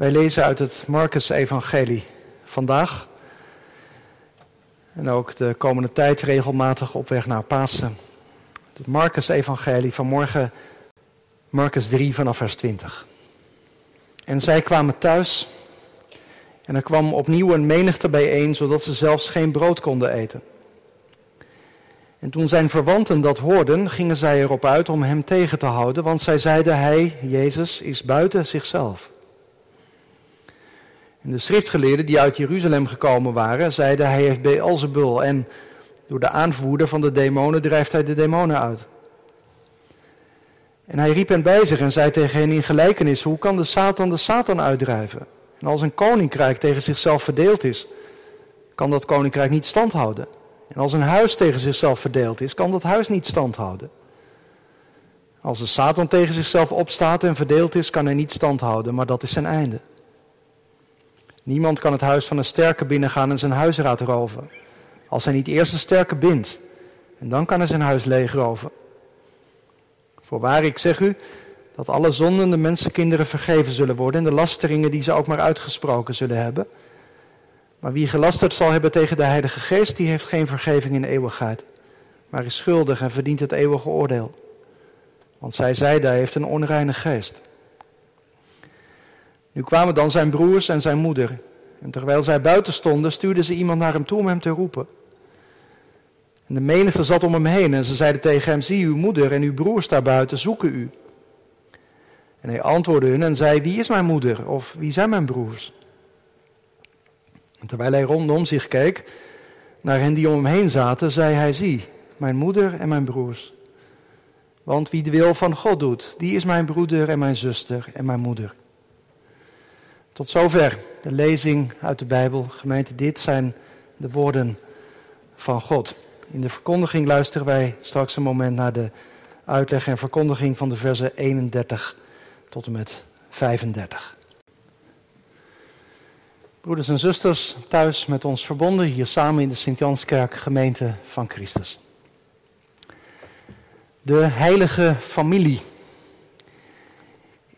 Wij lezen uit het Marcus-evangelie vandaag. En ook de komende tijd regelmatig op weg naar Pasen. Het Marcus-evangelie van morgen, Marcus 3 vanaf vers 20. En zij kwamen thuis en er kwam opnieuw een menigte bijeen, zodat ze zelfs geen brood konden eten. En toen zijn verwanten dat hoorden, gingen zij erop uit om hem tegen te houden, want zij zeiden, hij, Jezus, is buiten zichzelf. En de schriftgeleerden die uit Jeruzalem gekomen waren, zeiden, hij heeft Beelzebul en door de aanvoerder van de demonen drijft hij de demonen uit. En hij riep hen bij zich en zei tegen hen in gelijkenis, hoe kan de Satan de Satan uitdrijven? En als een koninkrijk tegen zichzelf verdeeld is, kan dat koninkrijk niet standhouden. En als een huis tegen zichzelf verdeeld is, kan dat huis niet standhouden. Als de Satan tegen zichzelf opstaat en verdeeld is, kan hij niet standhouden, maar dat is zijn einde. Niemand kan het huis van een sterke binnengaan en zijn huisraad roven. Als hij niet eerst de sterke bindt. En dan kan hij zijn huis leegroven. Voorwaar, ik zeg u, dat alle zonden de mensenkinderen vergeven zullen worden en de lasteringen die ze ook maar uitgesproken zullen hebben. Maar wie gelasterd zal hebben tegen de Heilige Geest, die heeft geen vergeving in eeuwigheid, maar is schuldig en verdient het eeuwige oordeel. Want zij zeide, hij heeft een onreine geest. Nu kwamen dan zijn broers en zijn moeder. En terwijl zij buiten stonden, stuurden ze iemand naar hem toe om hem te roepen. En de menigte zat om hem heen en ze zeiden tegen hem, zie uw moeder en uw broers daar buiten zoeken u. En hij antwoordde hun en zei, wie is mijn moeder of wie zijn mijn broers? En terwijl hij rondom zich keek naar hen die om hem heen zaten, zei hij, zie, mijn moeder en mijn broers. Want wie de wil van God doet, die is mijn broeder en mijn zuster en mijn moeder. Tot zover de lezing uit de Bijbel. Gemeente, dit zijn de woorden van God. In de verkondiging luisteren wij straks een moment naar de uitleg en verkondiging van de versen 31 tot en met 35. Broeders en zusters, thuis met ons verbonden, hier samen in de Sint-Janskerk, gemeente van Christus. De heilige familie.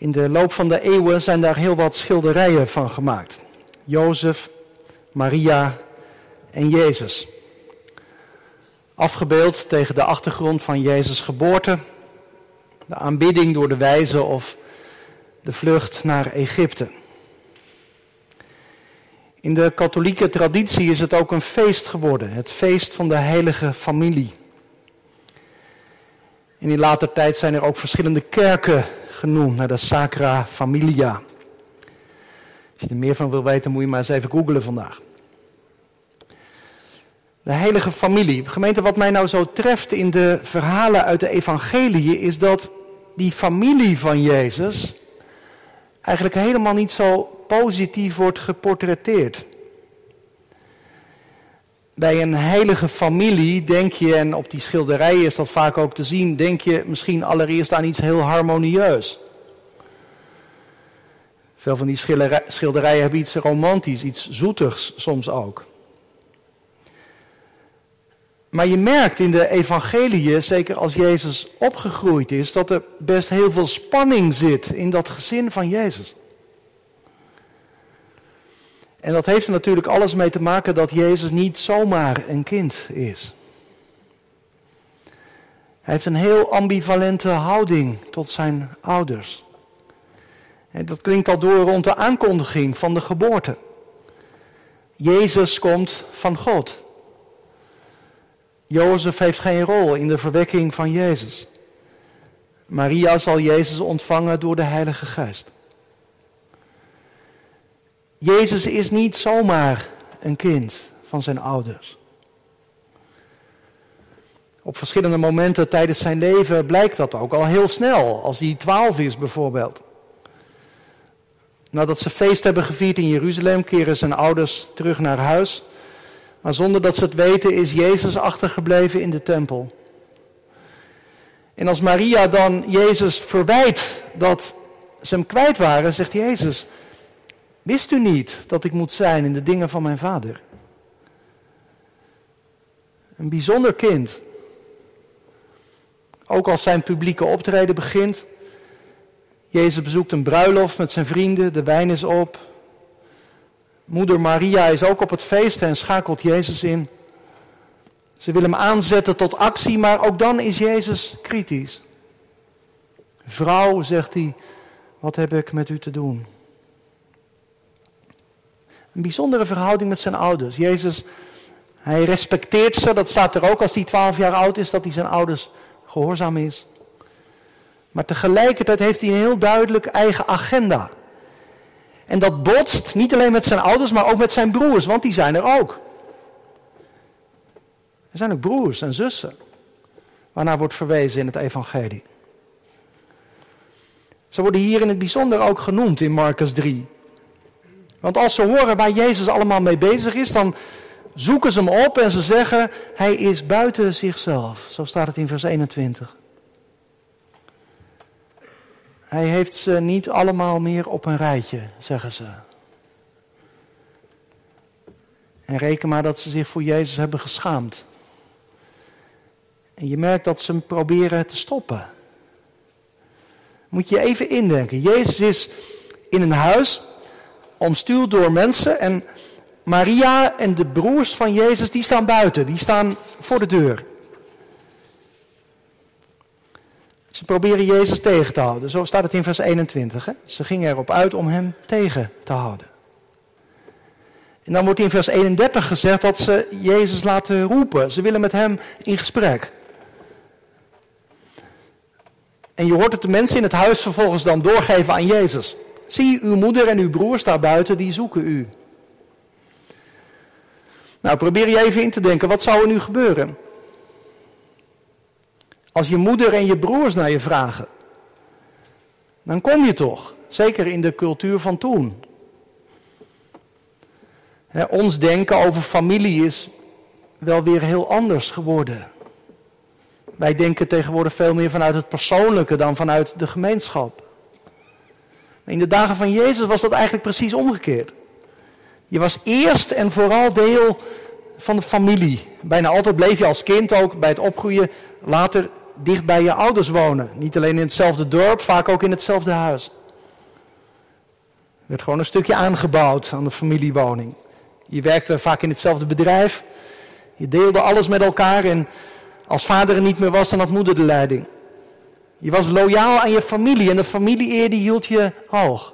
In de loop van de eeuwen zijn daar heel wat schilderijen van gemaakt. Jozef, Maria en Jezus. Afgebeeld tegen de achtergrond van Jezus' geboorte, de aanbidding door de wijzen of de vlucht naar Egypte. In de katholieke traditie is het ook een feest geworden, het feest van de heilige familie. En in later tijd zijn er ook verschillende kerken genoemd naar de Sacra Familia. Als je er meer van wil weten, moet je maar eens even googlen vandaag. De heilige familie. Gemeente, wat mij nou zo treft in de verhalen uit de evangelie is dat die familie van Jezus eigenlijk helemaal niet zo positief wordt geportretteerd. Bij een heilige familie denk je, en op die schilderijen is dat vaak ook te zien, denk je misschien allereerst aan iets heel harmonieus. Veel van die schilderijen hebben iets romantisch, iets zoetigs soms ook. Maar je merkt in de evangeliën, zeker als Jezus opgegroeid is, dat er best heel veel spanning zit in dat gezin van Jezus. En dat heeft er natuurlijk alles mee te maken dat Jezus niet zomaar een kind is. Hij heeft een heel ambivalente houding tot zijn ouders. En dat klinkt al door rond de aankondiging van de geboorte. Jezus komt van God. Jozef heeft geen rol in de verwekking van Jezus. Maria zal Jezus ontvangen door de Heilige Geest. Jezus is niet zomaar een kind van zijn ouders. Op verschillende momenten tijdens zijn leven blijkt dat ook al heel snel, als hij twaalf is bijvoorbeeld. Nadat ze feest hebben gevierd in Jeruzalem, keren zijn ouders terug naar huis. Maar zonder dat ze het weten is Jezus achtergebleven in de tempel. En als Maria dan Jezus verwijt dat ze hem kwijt waren, zegt Jezus, wist u niet dat ik moet zijn in de dingen van mijn vader? Een bijzonder kind. Ook als zijn publieke optreden begint. Jezus bezoekt een bruiloft met zijn vrienden, de wijn is op. Moeder Maria is ook op het feest en schakelt Jezus in. Ze wil hem aanzetten tot actie, maar ook dan is Jezus kritisch. Vrouw, zegt hij, wat heb ik met u te doen? Een bijzondere verhouding met zijn ouders. Jezus, hij respecteert ze, dat staat er ook als hij twaalf jaar oud is, dat hij zijn ouders gehoorzaam is. Maar tegelijkertijd heeft hij een heel duidelijk eigen agenda. En dat botst niet alleen met zijn ouders, maar ook met zijn broers, want die zijn er ook. Er zijn ook broers en zussen, waarnaar wordt verwezen in het evangelie. Ze worden hier in het bijzonder ook genoemd in Marcus 3. Want als ze horen waar Jezus allemaal mee bezig is, dan zoeken ze hem op en ze zeggen, hij is buiten zichzelf. Zo staat het in vers 21. Hij heeft ze niet allemaal meer op een rijtje, zeggen ze. En reken maar dat ze zich voor Jezus hebben geschaamd. En je merkt dat ze hem proberen te stoppen. Moet je even indenken. Jezus is in een huis, omstuwd door mensen. En Maria en de broers van Jezus, die staan buiten. Die staan voor de deur. Ze proberen Jezus tegen te houden. Zo staat het in vers 21. Hè? Ze gingen erop uit om hem tegen te houden. En dan wordt in vers 31 gezegd dat ze Jezus laten roepen. Ze willen met hem in gesprek. En je hoort het de mensen in het huis vervolgens dan doorgeven aan Jezus. Zie, uw moeder en uw broers daar buiten, die zoeken u. Nou, probeer je even in te denken, wat zou er nu gebeuren? Als je moeder en je broers naar je vragen, dan kom je toch. Zeker in de cultuur van toen. ons denken over familie is wel weer heel anders geworden. Wij denken tegenwoordig veel meer vanuit het persoonlijke dan vanuit de gemeenschap. In de dagen van Jezus was dat eigenlijk precies omgekeerd. Je was eerst en vooral deel van de familie. Bijna altijd bleef je als kind ook bij het opgroeien later dicht bij je ouders wonen. Niet alleen in hetzelfde dorp, vaak ook in hetzelfde huis. Er werd gewoon een stukje aangebouwd aan de familiewoning. Je werkte vaak in hetzelfde bedrijf. Je deelde alles met elkaar en als vader er niet meer was, dan had moeder de leiding. Je was loyaal aan je familie en de familieeer die hield je hoog.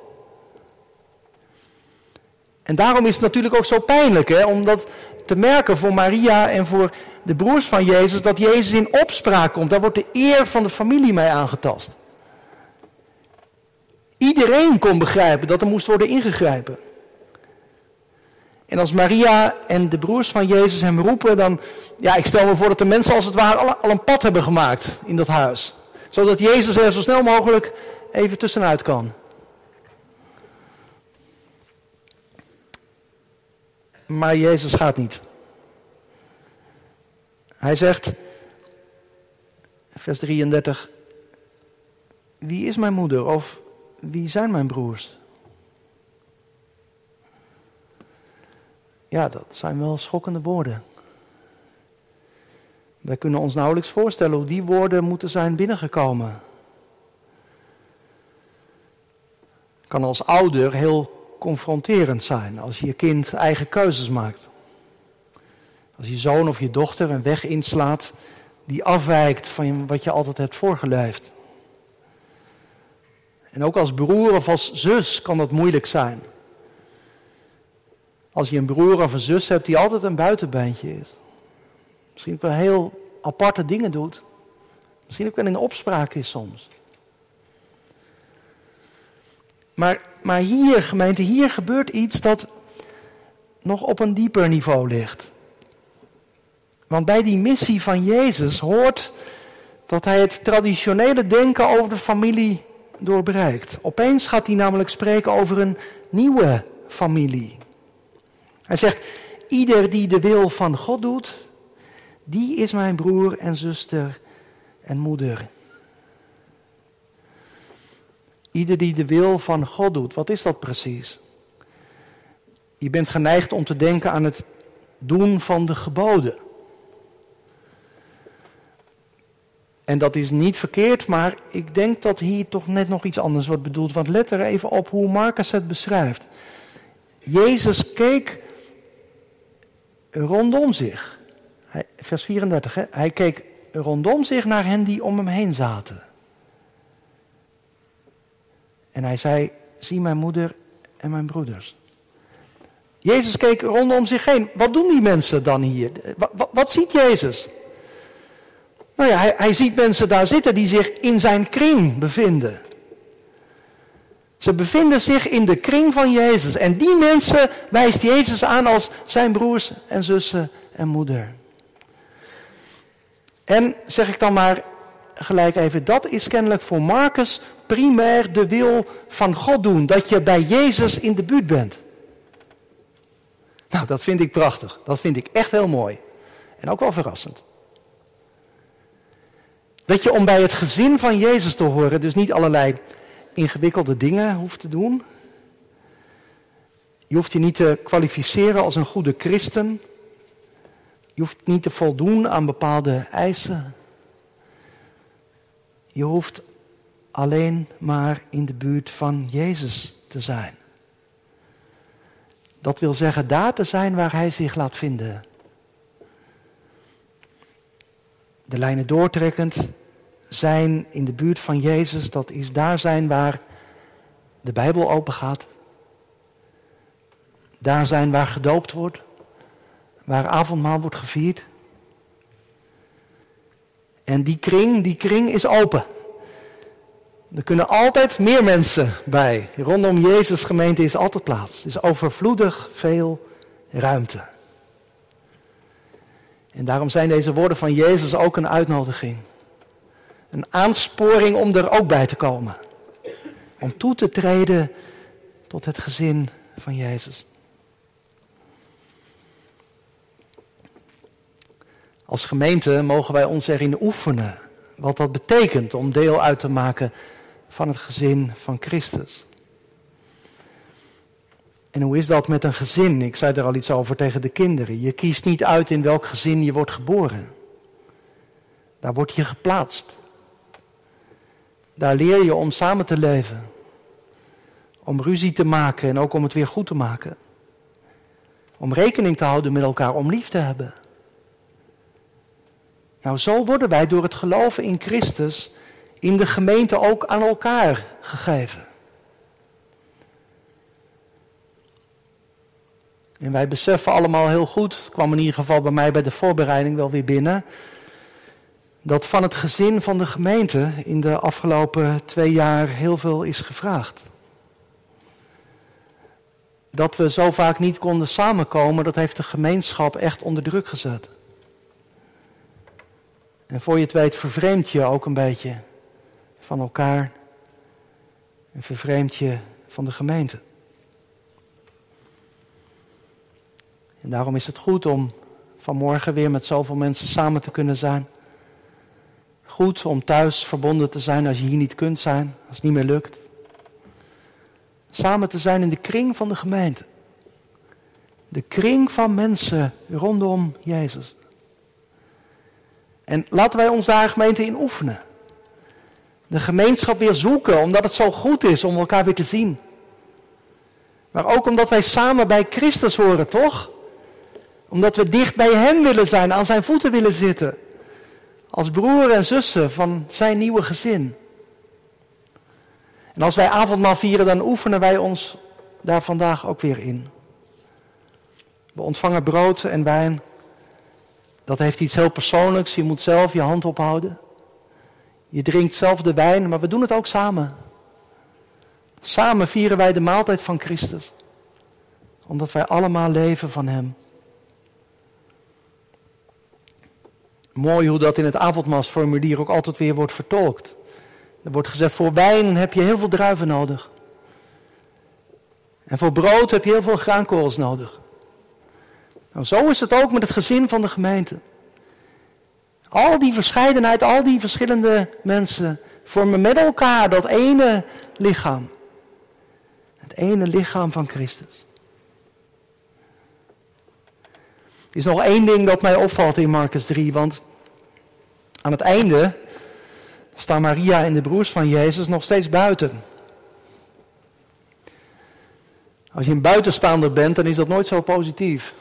En daarom is het natuurlijk ook zo pijnlijk hè, om dat te merken voor Maria en voor de broers van Jezus, dat Jezus in opspraak komt. Daar wordt de eer van de familie mee aangetast. Iedereen kon begrijpen dat er moest worden ingegrepen. En als Maria en de broers van Jezus hem roepen, dan, ja, ik stel me voor dat de mensen als het ware al, een pad hebben gemaakt in dat huis. Zodat Jezus er zo snel mogelijk even tussenuit kan. Maar Jezus gaat niet. Hij zegt, vers 33, wie is mijn moeder of wie zijn mijn broers? Ja, dat zijn wel schokkende woorden. Wij kunnen ons nauwelijks voorstellen hoe die woorden moeten zijn binnengekomen. Kan als ouder heel confronterend zijn als je je kind eigen keuzes maakt. Als je zoon of je dochter een weg inslaat die afwijkt van wat je altijd hebt voorgeleefd. En ook als broer of als zus kan dat moeilijk zijn. Als je een broer of een zus hebt die altijd een buitenbeentje is. Misschien ook wel heel aparte dingen doet. Misschien ook wel in opspraak is soms. Maar, maar hier, gemeente, hier gebeurt iets dat nog op een dieper niveau ligt. Want bij die missie van Jezus hoort dat hij het traditionele denken over de familie doorbreekt. Opeens gaat hij namelijk spreken over een nieuwe familie. Hij zegt, ieder die de wil van God doet, die is mijn broer en zuster en moeder. Ieder die de wil van God doet, wat is dat precies? Je bent geneigd om te denken aan het doen van de geboden. En dat is niet verkeerd, maar ik denk dat hier toch net nog iets anders wordt bedoeld. Want let er even op hoe Marcus het beschrijft. Jezus keek rondom zich. Vers 34, hè? hij keek rondom zich naar hen die om hem heen zaten. En hij zei, zie mijn moeder en mijn broeders. Jezus keek rondom zich heen. Wat doen die mensen dan hier? Wat, wat, ziet Jezus? Nou ja, hij, hij ziet mensen daar zitten die zich in zijn kring bevinden. Ze bevinden zich in de kring van Jezus. En die mensen wijst Jezus aan als zijn broers en zussen en moeder. En zeg ik dan maar gelijk even, dat is kennelijk voor Marcus primair de wil van God doen. Dat je bij Jezus in de buurt bent. Nou, dat vind ik prachtig. Dat vind ik echt heel mooi. En ook wel verrassend. Dat je om bij het gezin van Jezus te horen, dus niet allerlei ingewikkelde dingen hoeft te doen. Je hoeft je niet te kwalificeren als een goede christen. Je hoeft niet te voldoen aan bepaalde eisen. Je hoeft alleen maar in de buurt van Jezus te zijn. Dat wil zeggen daar te zijn waar Hij zich laat vinden. De lijnen doortrekkend zijn in de buurt van Jezus, dat is daar zijn waar de Bijbel open gaat. Daar zijn waar gedoopt wordt, waar avondmaal wordt gevierd. En die kring, die kring is open. Er kunnen altijd meer mensen bij. Rondom Jezus gemeente is altijd plaats. Er is overvloedig veel ruimte. En daarom zijn deze woorden van Jezus ook een uitnodiging. Een aansporing om er ook bij te komen. Om toe te treden tot het gezin van Jezus. Als gemeente mogen wij ons erin oefenen wat dat betekent om deel uit te maken van het gezin van Christus. En hoe is dat met een gezin? Ik zei er al iets over tegen de kinderen. Je kiest niet uit in welk gezin je wordt geboren. Daar word je geplaatst. Daar leer je om samen te leven. Om ruzie te maken en ook om het weer goed te maken. Om rekening te houden met elkaar, om lief te hebben. Nou, zo worden wij door het geloven in Christus in de gemeente ook aan elkaar gegeven. En wij beseffen allemaal heel goed, het kwam in ieder geval bij mij bij de voorbereiding wel weer binnen, dat van het gezin van de gemeente in de afgelopen twee jaar heel veel is gevraagd. Dat we zo vaak niet konden samenkomen, dat heeft de gemeenschap echt onder druk gezet. En voor je het weet vervreemd je ook een beetje van elkaar en vervreemd je van de gemeente. En daarom is het goed om vanmorgen weer met zoveel mensen samen te kunnen zijn. Goed om thuis verbonden te zijn als je hier niet kunt zijn, als het niet meer lukt. Samen te zijn in de kring van de gemeente. De kring van mensen rondom Jezus. En laten wij ons daar gemeente in oefenen. De gemeenschap weer zoeken, omdat het zo goed is om elkaar weer te zien. Maar ook omdat wij samen bij Christus horen, toch? Omdat we dicht bij Hem willen zijn, aan Zijn voeten willen zitten. Als broer en zussen van Zijn nieuwe gezin. En als wij avondmaal vieren, dan oefenen wij ons daar vandaag ook weer in. We ontvangen brood en wijn. Dat heeft iets heel persoonlijks. Je moet zelf je hand ophouden. Je drinkt zelf de wijn, maar we doen het ook samen. Samen vieren wij de maaltijd van Christus. Omdat wij allemaal leven van Hem. Mooi hoe dat in het avondmaalsformulier ook altijd weer wordt vertolkt. Er wordt gezegd, voor wijn heb je heel veel druiven nodig. En voor brood heb je heel veel graankorrels nodig. Nou, zo is het ook met het gezin van de gemeente. Al die verscheidenheid, al die verschillende mensen vormen met elkaar dat ene lichaam. Het ene lichaam van Christus. Er is nog één ding dat mij opvalt in Marcus 3, want aan het einde staan Maria en de broers van Jezus nog steeds buiten. Als je een buitenstaander bent, dan is dat nooit zo positief.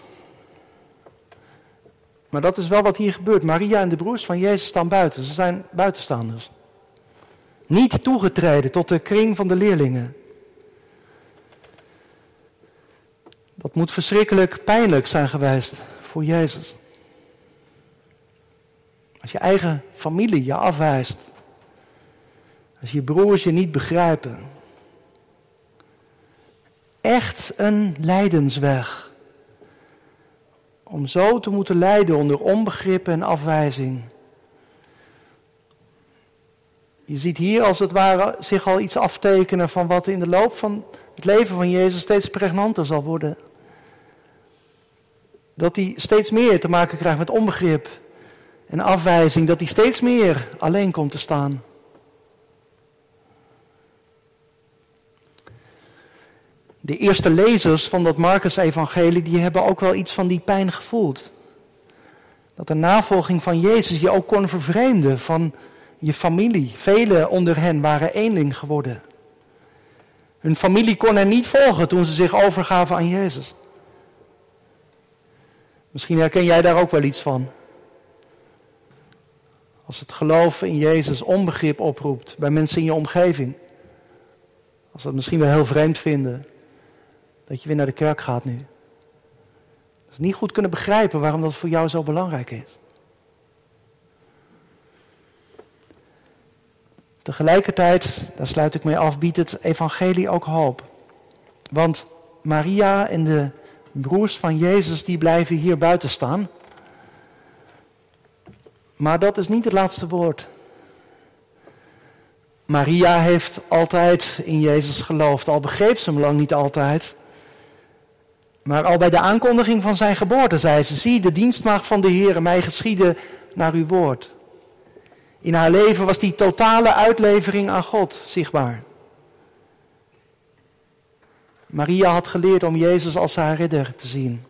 Maar dat is wel wat hier gebeurt. Maria en de broers van Jezus staan buiten. Ze zijn buitenstaanders. Niet toegetreden tot de kring van de leerlingen. Dat moet verschrikkelijk pijnlijk zijn geweest voor Jezus. Als je eigen familie je afwijst. Als je broers je niet begrijpen. Echt een lijdensweg. Om zo te moeten lijden onder onbegrip en afwijzing. Je ziet hier als het ware zich al iets aftekenen van wat in de loop van het leven van Jezus steeds pregnanter zal worden. Dat hij steeds meer te maken krijgt met onbegrip en afwijzing, dat hij steeds meer alleen komt te staan. De eerste lezers van dat Marcus-evangelie, die hebben ook wel iets van die pijn gevoeld. Dat de navolging van Jezus je ook kon vervreemden van je familie. Velen onder hen waren eenling geworden. Hun familie kon hen niet volgen toen ze zich overgaven aan Jezus. Misschien herken jij daar ook wel iets van. Als het geloof in Jezus onbegrip oproept bij mensen in je omgeving. Als ze het misschien wel heel vreemd vinden dat je weer naar de kerk gaat nu. Dat ze niet goed kunnen begrijpen waarom dat voor jou zo belangrijk is. Tegelijkertijd, daar sluit ik mee af, biedt het evangelie ook hoop. Want Maria en de broers van Jezus, die blijven hier buiten staan. Maar dat is niet het laatste woord. Maria heeft altijd in Jezus geloofd, al begreep ze hem lang niet altijd. Maar al bij de aankondiging van zijn geboorte zei ze: Zie, de dienstmaagd van de Heer, mij geschieden naar uw woord. In haar leven was die totale uitlevering aan God zichtbaar. Maria had geleerd om Jezus als haar ridder te zien.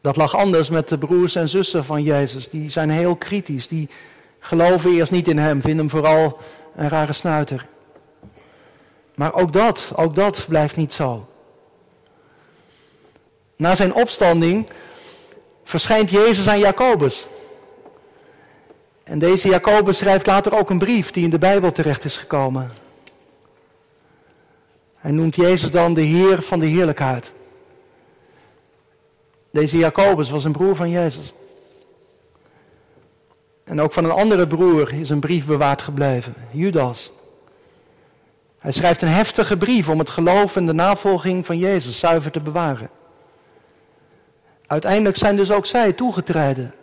Dat lag anders met de broers en zussen van Jezus. Die zijn heel kritisch. Die geloven eerst niet in hem, vinden hem vooral een rare snuiter. Maar ook dat, ook dat blijft niet zo. Na zijn opstanding verschijnt Jezus aan Jacobus. En deze Jacobus schrijft later ook een brief die in de Bijbel terecht is gekomen. Hij noemt Jezus dan de Heer van de heerlijkheid. Deze Jacobus was een broer van Jezus. En ook van een andere broer is een brief bewaard gebleven, Judas. Hij schrijft een heftige brief om het geloof en de navolging van Jezus zuiver te bewaren. Uiteindelijk zijn dus ook zij toegetreden.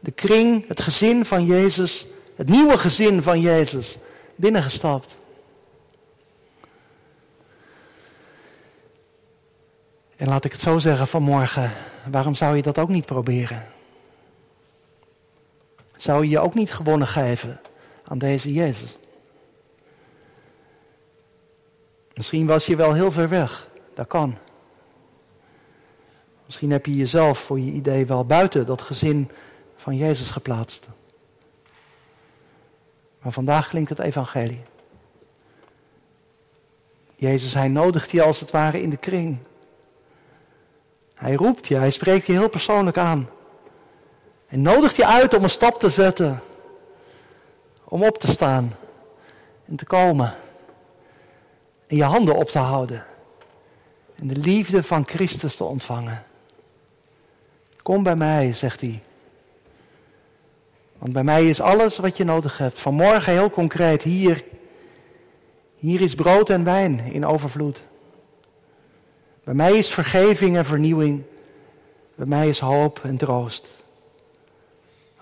De kring, het gezin van Jezus, het nieuwe gezin van Jezus, binnengestapt. En laat ik het zo zeggen vanmorgen, waarom zou je dat ook niet proberen? Zou je je ook niet gewonnen geven aan deze Jezus? Misschien was je wel heel ver weg, dat kan. Misschien heb je jezelf voor je idee wel buiten dat gezin van Jezus geplaatst. Maar vandaag klinkt het evangelie. Jezus, hij nodigt je als het ware in de kring. Hij roept je, hij spreekt je heel persoonlijk aan. Hij nodigt je uit om een stap te zetten. Om op te staan en te komen. Je handen op te houden. En de liefde van Christus te ontvangen. Kom bij mij, zegt hij. Want bij mij is alles wat je nodig hebt. Vanmorgen heel concreet, hier. Hier is brood en wijn in overvloed. Bij mij is vergeving en vernieuwing. Bij mij is hoop en troost.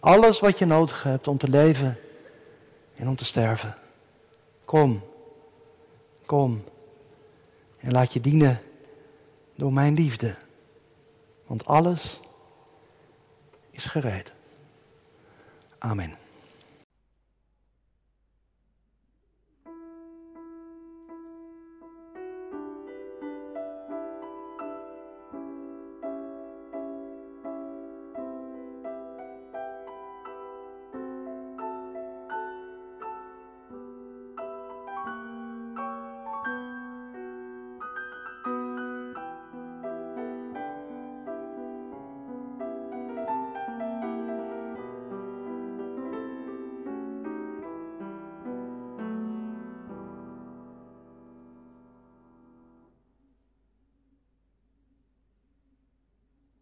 Alles wat je nodig hebt om te leven en om te sterven. Kom, kom en laat je dienen door mijn liefde. Want alles is gereed. Amen.